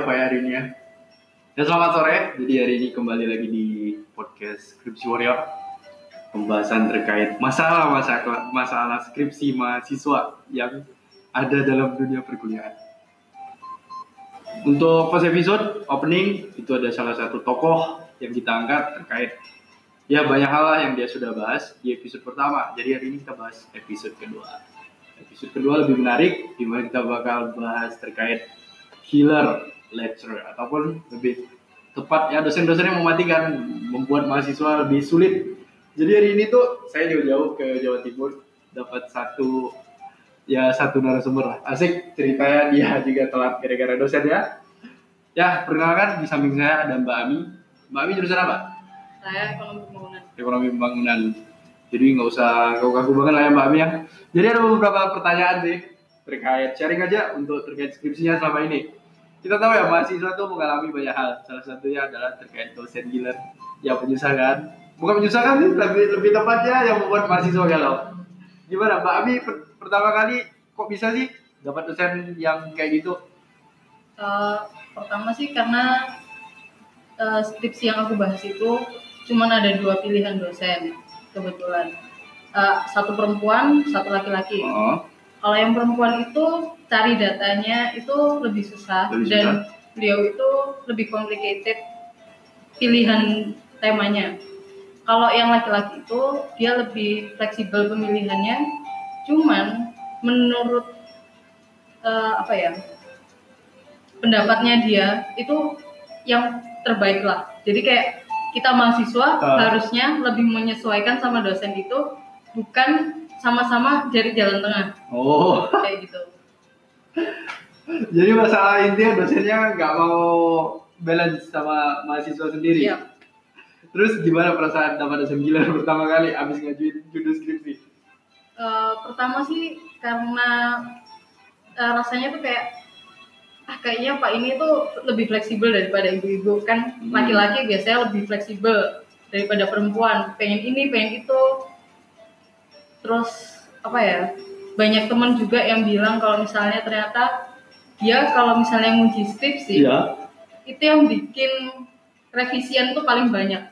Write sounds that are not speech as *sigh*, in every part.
Ya, hari ini ya? Ya selamat sore. Jadi hari ini kembali lagi di podcast Skripsi Warrior. Pembahasan terkait masalah masalah masalah skripsi mahasiswa yang ada dalam dunia perkuliahan. Untuk first episode opening itu ada salah satu tokoh yang kita angkat terkait ya banyak hal yang dia sudah bahas di episode pertama. Jadi hari ini kita bahas episode kedua. Episode kedua lebih menarik di mana kita bakal bahas terkait killer lecturer ataupun lebih tepat ya dosen-dosen yang mematikan membuat mahasiswa lebih sulit. Jadi hari ini tuh saya jauh-jauh ke Jawa Timur dapat satu ya satu narasumber lah. Asik ceritanya dia juga telat gara-gara dosen ya. Ya, perkenalkan di samping saya ada Mbak Ami. Mbak Ami jurusan apa? saya ekonomi pembangunan Ekonomi pembangunan. Jadi nggak usah kaku-kaku banget lah ya Mbak Ami ya. Jadi ada beberapa pertanyaan sih terkait sharing aja untuk terkait skripsinya selama ini. Kita tahu ya mahasiswa tuh mengalami banyak hal. Salah satunya adalah terkait dosen gila yang menyusahkan. Bukan menyusahkan sih, lebih lebih tepatnya yang membuat mahasiswa galau. Gimana Mbak Ami per- pertama kali kok bisa sih dapat dosen yang kayak gitu? Eh, pertama sih karena eh, skripsi yang aku bahas itu cuman ada dua pilihan dosen kebetulan Eh, satu perempuan satu laki-laki Oh, kalau yang perempuan itu cari datanya itu lebih susah Lebih dan susah. beliau itu lebih complicated pilihan temanya kalau yang laki-laki itu dia lebih fleksibel pemilihannya cuman menurut eh, apa ya pendapatnya dia itu yang terbaik lah jadi kayak kita mahasiswa Ah. harusnya lebih menyesuaikan sama dosen itu bukan sama-sama dari jalan tengah oh. kayak gitu *laughs* Jadi masalah intinya dosennya nggak mau balance sama mahasiswa sendiri. Iya. Terus gimana perasaan dapat dosen gila *laughs* pertama kali abis ngajuin judul skripsi? Eh, pertama sih karena eh, rasanya tuh kayak ah kayaknya pak ini tuh lebih fleksibel daripada ibu-ibu kan Hmm. laki-laki biasanya lebih fleksibel daripada perempuan pengen ini pengen itu terus apa ya banyak teman juga yang bilang kalau misalnya ternyata dia kalau misalnya nguji skripsi Iya. itu yang bikin revisian tuh paling banyak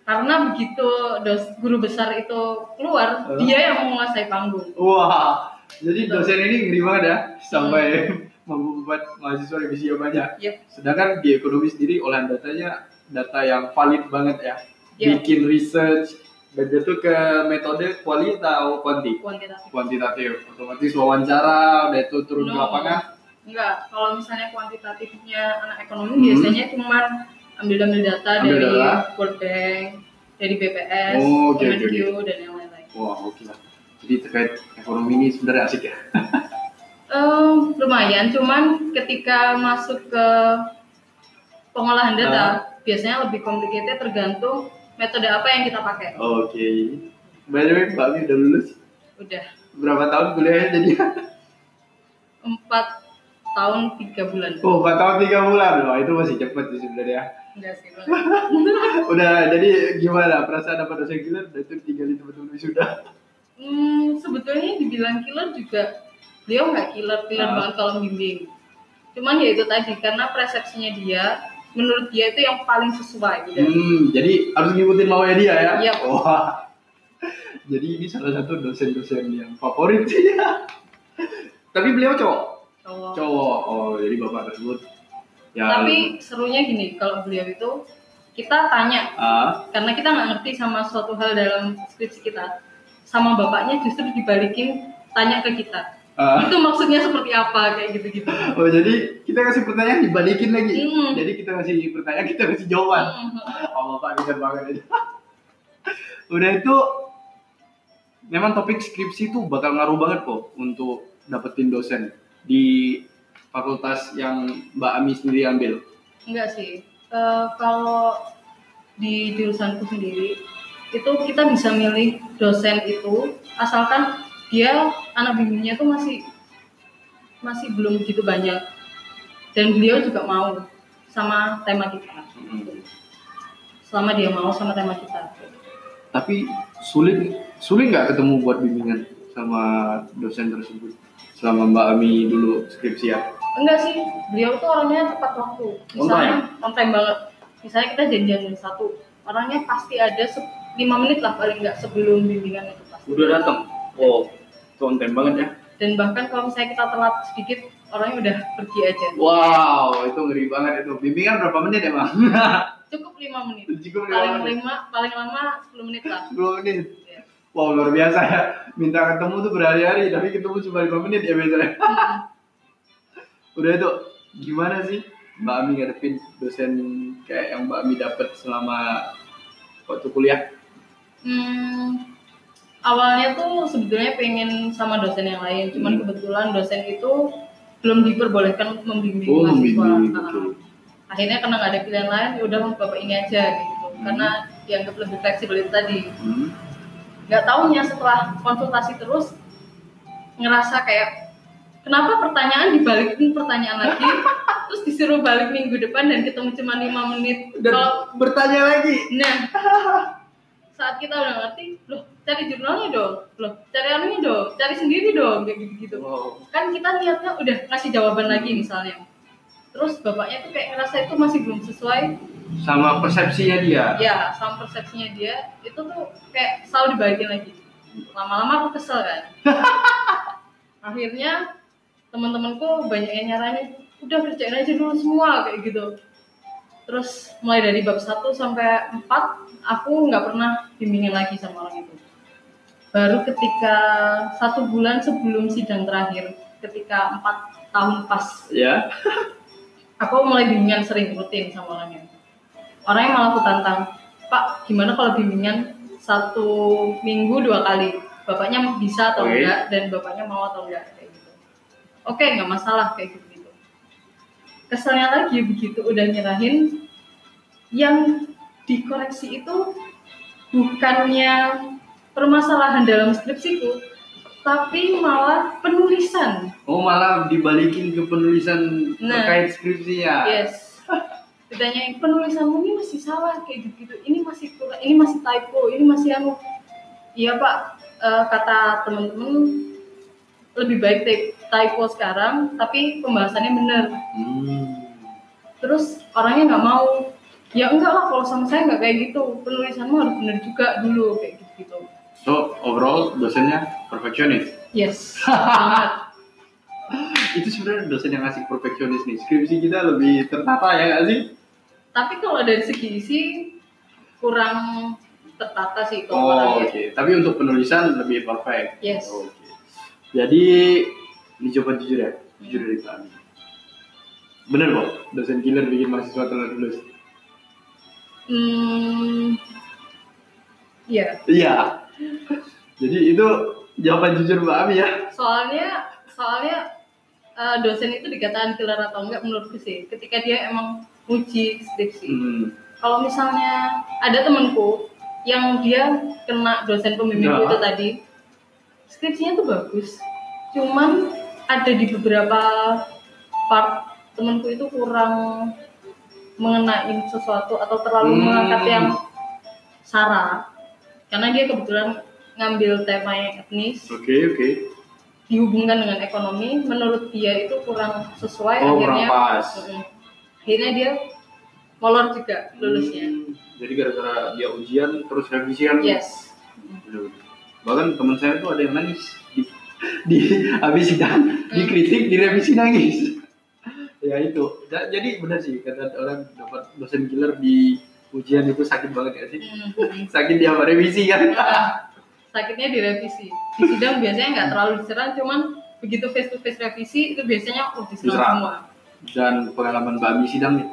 karena begitu dos guru besar itu keluar Hah? dia yang menguasai panggung Wah, jadi dosen ini ngeri banget ya sampai Hmm. *laughs* membuat mahasiswa revisi yang banyak. Yep. Sedangkan di ekonomi sendiri olahan datanya data yang valid banget ya. Yep. Bikin research itu ke metode kuali atau kuanti? kuantitatif Kuantitatif. Otomatis wawancara, udah itu turun ke No. lapangan. enggak kalau misalnya kuantitatifnya anak ekonomi Hmm. biasanya cuma ambil-ambil data Ambil dari data. World Bank dari BPS Oh, oke, Kemenkyu, dan yang lain-lain Wah, oke lah. Jadi terkait ekonomi ini sebenarnya asik ya. *laughs* Eh, lumayan cuman ketika masuk ke pengolahan data Ah. biasanya lebih complicated tergantung metode apa yang kita pakai Oke. By the way, Mbak Mi udah lulus. udah Berapa tahun kuliahnya jadi? empat tahun tiga bulan Oh, 4 tahun 3 bulan. Wah, itu masih cepet sih sebenarnya. enggak sih. *laughs* Udah, jadi gimana? Perasaan dapat dosen gila udah itu tinggal di teman-teman sudah. Hmm, sebetulnya dibilang killer juga beliau nggak killer killer Ah. banget kalau membimbing. Cuman ya itu tadi karena persepsinya dia menurut dia itu yang paling sesuai gitu. Hmm, jadi harus ngikutin maunya dia ya? Iya. Wah. Jadi ini salah satu dosen-dosen yang favorit ya. *laughs* Tapi beliau cowok? Cowok. Cowok. Oh, jadi bapak tersebut. Ya, Tapi serunya gini kalau beliau itu kita tanya ah, karena kita nggak ngerti sama suatu hal dalam skripsi kita sama bapaknya justru dibalikin tanya ke kita ah. itu maksudnya seperti apa kayak gitu-gitu. Oh jadi kita kasih pertanyaan dibalikin lagi. Hmm. Jadi kita kasih pertanyaan kita kasih jawaban. Hmm. *laughs* Oh bapak bisa banget aja. *laughs* Udah itu memang topik skripsi itu bakal ngaruh banget kok untuk dapetin dosen di fakultas yang Mbak Ami sendiri ambil. Enggak sih. Eh, kalau di jurusanku sendiri itu kita bisa milih dosen itu asalkan dia anak bimbingnya tuh masih masih belum begitu banyak dan beliau juga mau sama tema kita. Selama dia mau sama tema kita. Tapi sulit sulit nggak ketemu buat bimbingan sama dosen tersebut selama Mbak Ami dulu skripsian? enggak sih beliau tuh orangnya tepat waktu misalnya on time banget misalnya kita janjian jam satu orangnya pasti ada lima menit lah paling nggak sebelum bimbingan itu pasti Udah datang. Oh, time banget ya. dan bahkan kalau misalnya kita telat sedikit orangnya udah pergi aja Wow, itu ngeri banget itu. Bimbingan berapa menit ya, Bang? *laughs* cukup lima menit Cukup lima paling menit. lima paling lama 10 menit lah 10 menit. Ya. Wow, luar biasa ya. Minta ketemu tuh berhari-hari, tapi ketemu cuma 5 menit ya biasanya. Hmm. *laughs* Udah itu, gimana sih Mbak Ami ngadepin dosen kayak yang Mbak Ami dapat selama waktu kuliah? Hmm, awalnya tuh sebetulnya pengen sama dosen yang lain, cuman Hmm. kebetulan dosen itu belum diperbolehkan membimbing Oh, mahasiswa. membimbing, Nah. Akhirnya karena nggak ada pilihan lain, ya udah bapak ini aja gitu, Hmm. karena dianggap lebih fleksibel itu tadi. Hmm. Nggak taunya setelah konsultasi terus ngerasa kayak kenapa pertanyaan dibalikin pertanyaan lagi, *laughs* terus disuruh balik minggu depan dan ketemu cuma lima menit. Dan Kalau bertanya lagi. Nah, *laughs* saat kita udah ngerti, loh cari jurnalnya dong, loh cari anunya dong, cari sendiri dong, kayak gitu-gitu. Wow. Kan kita niatnya udah ngasih jawaban lagi misalnya. Terus bapaknya tuh kayak ngerasa itu masih belum sesuai, Sama persepsinya dia. ya sama persepsinya dia, itu tuh kayak selalu dibalikin lagi. Lama-lama aku kesel kan. *laughs* Akhirnya teman-temanku banyak yang nyaranin, udah kerjain aja dulu semua kayak gitu. Terus mulai dari bab 1 sampai 4 aku nggak pernah bimbingin lagi sama orang itu. Baru ketika satu bulan sebelum sidang terakhir, ketika empat tahun pas, Ya. *laughs* aku mulai bimbingan sering rutin sama orangnya. Orangnya malah aku tantang, Pak, gimana kalau bimbingan satu minggu dua kali? Bapaknya bisa atau Oke. enggak, dan bapaknya mau atau enggak kayak gitu. Oke, nggak masalah kayak gitu gitu. Keselnya lagi begitu udah nyerahin, yang dikoreksi itu bukannya permasalahan dalam skripsiku, tapi malah penulisan. Oh malah dibalikin ke penulisan Nah. terkait skripsinya. Yes. Ditanyain penulisanmu ini masih salah kayak gitu-gitu. Ini masih kurang, ini masih typo, ini masih anu. Iya Pak, Eh, kata temen-temen lebih baik ty- typo sekarang, tapi pembahasannya bener. Hmm. Terus orangnya nggak mau. Ya enggak lah, kalau sama saya nggak kayak gitu. Penulisanmu harus bener juga dulu kayak gitu-gitu. So overall dosennya perfeksionis. Yes, *laughs* banget. Itu sebenarnya dosen yang asik perfeksionis nih. Skripsi kita lebih tertata ya nggak sih? Tapi kalau dari segi isi kurang tertata sih kalau Oh oke. Tapi untuk penulisan lebih perfect. Yes. Oke. Jadi ini jawaban jujur ya, jujur dari kami. Bener kok, dosen killer bikin mahasiswa telat lulus. Hmm, iya. Iya. Jadi itu jawaban jujur Mbak Ami ya. Soalnya, soalnya eh, dosen itu dikatakan killer atau enggak menurutku sih. Ketika dia emang uji skripsi. Hmm. Kalau misalnya ada temenku yang dia kena dosen pembimbing Ya. itu tadi, skripsinya tuh bagus. Cuman ada di beberapa part temenku itu kurang mengenain sesuatu atau terlalu Hmm. mengangkat yang sara karena dia kebetulan ngambil tema yang etnis Oke oke. dihubungkan dengan ekonomi menurut dia itu kurang sesuai Oh akhirnya kurang pas. Mm-mm. akhirnya dia molor juga lulusnya Hmm, Jadi gara-gara dia ujian terus revisi kan? yes Bener. Bahkan teman saya tuh ada yang nangis di, *laughs* di habis sidang dikritik direvisi nangis. *laughs* ya itu. Ja- Jadi benar sih kata orang dapat dosen killer di ujian itu sakit banget ya sih. Mm-mm. Sakit dia sama revisi kan. Ah, sakitnya direvisi di sidang biasanya nggak terlalu diserang cuman begitu face to face revisi itu biasanya oh diserang Diserang. semua Dan pengalaman Mbak Ami sidang nih,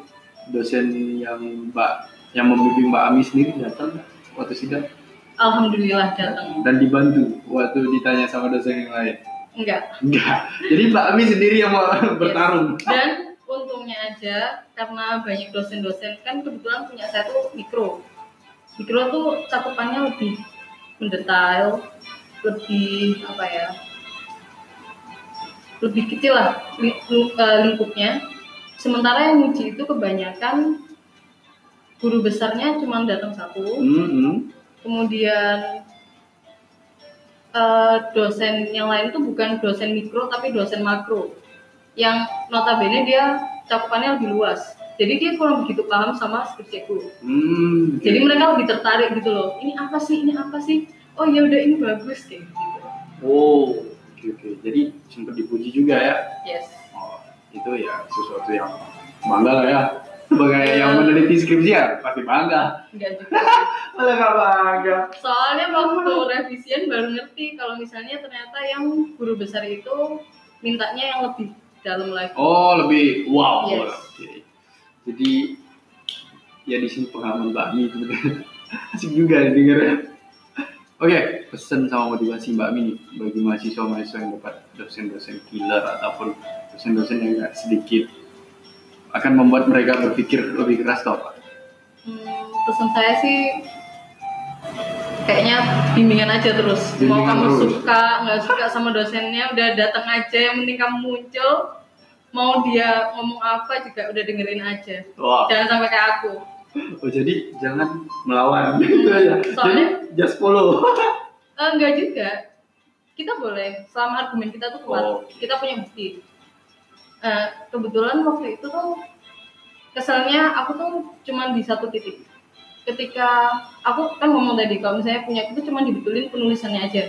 dosen yang Mbak yang membimbing Mbak Ami sendiri datang waktu sidang alhamdulillah datang dan dibantu waktu ditanya sama dosen yang lain. enggak Enggak. Jadi Mbak Ami sendiri yang mau bertarung. dan untungnya aja karena banyak dosen-dosen. Kan kebetulan punya saya tuh mikro. Mikro tuh cakupannya lebih mendetail lebih apa ya lebih kecil lah eh, lingkupnya. Sementara yang uji itu kebanyakan guru besarnya cuma datang satu. Hmm, hmm. kemudian eh, dosen yang lain itu bukan dosen mikro tapi dosen makro yang notabene dia cakupannya lebih luas jadi dia kurang begitu paham sama skripsiku Hmm. jadi mereka lebih tertarik gitu loh ini apa sih ini apa sih oh ya udah ini bagus kayak gitu Oh, oke oke. Jadi sempat dipuji juga ya. yes Oh, itu ya sesuatu yang bangga lah ya. Sebagai Iya. yang meneliti skripsi ya pasti bangga. enggak juga *laughs* Malah nggak bangga. soalnya waktu revisian baru ngerti kalau misalnya ternyata yang guru besar itu mintanya yang lebih dalam lagi Oh, lebih wow. Yes. Oke. Jadi ya di sini pengalaman Mbak Mi itu *laughs* asik juga dengar. Oke, pesan sama motivasi Mbak Mi bagi mahasiswa-mahasiswa yang dapat dosen-dosen killer ataupun dosen-dosen yang nggak sedikit akan membuat mereka berpikir lebih keras atau apa? Hmm, pesan saya sih kayaknya bimbingan aja terus. Mau Bimbingan kamu terus. suka nggak suka sama dosennya, udah datang aja. Yang penting kamu muncul. Mau dia ngomong apa juga udah dengerin aja. Wah, Jangan sampai kayak aku. oh, jadi jangan melawan gitu ya. Soalnya- Jadi just follow. Eh, enggak juga. Kita boleh selama argumen kita tuh kuat. Oh. Kita punya bukti. Eh, kebetulan waktu itu tuh keselnya aku tuh cuman di satu titik. Ketika aku kan ngomong tadi kalau misalnya punya itu cuma dibetulin penulisannya aja.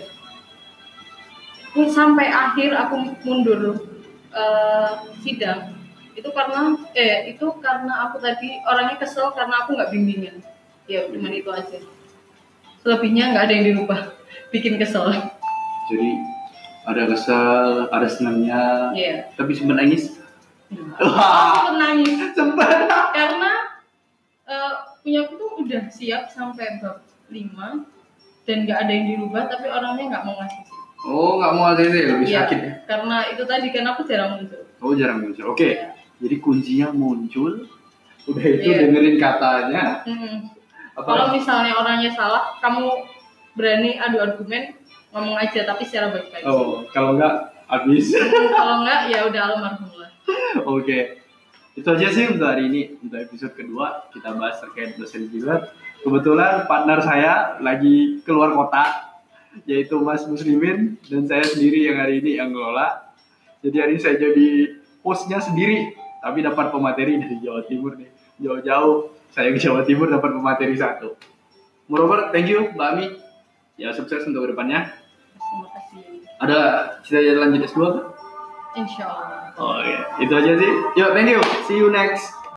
Sampai akhir aku mundur eh, sidang itu karena eh itu karena aku tadi orangnya kesel karena aku nggak bimbingan. Ya cuman itu aja. Selebihnya nggak ada yang dirubah. *laughs* Bikin kesel. Jadi ada kesel, ada senangnya, Iya. tapi sempat nangis. Aku nangis *laughs* sempat. karena eh, punya aku tuh udah siap sampai bab 5 dan nggak ada yang dirubah tapi orangnya nggak mau ngasih Oh, nggak mau ATT, lebih Iya, sakit ya? karena itu tadi kan aku jarang muncul Oh, jarang muncul. Oke, Iya. jadi kuncinya muncul. Udah itu Iya. dengerin katanya. Apa? kalau misalnya orangnya salah kamu berani adu argumen ngomong aja tapi secara baik-baik Oh, kalau nggak habis. kalau nggak ya udah almarhum lah *laughs* Oke. Itu aja sih untuk hari ini. Untuk episode kedua, kita bahas terkait dosen gila. Kebetulan partner saya lagi keluar kota, yaitu Mas Muslimin, dan saya sendiri yang hari ini yang ngelola. Jadi hari ini saya jadi hostnya sendiri, tapi dapat pemateri dari Jawa Timur nih. Jauh-jauh, saya ke Jawa Timur dapat pemateri satu. Moreover, thank you Mbak Ami. Ya, sukses untuk ke depannya. terima kasih Ada cita-cita lanjut S2 kan? Insya Allah Oh iya, itu aja sih. Yuk, thank you. See you next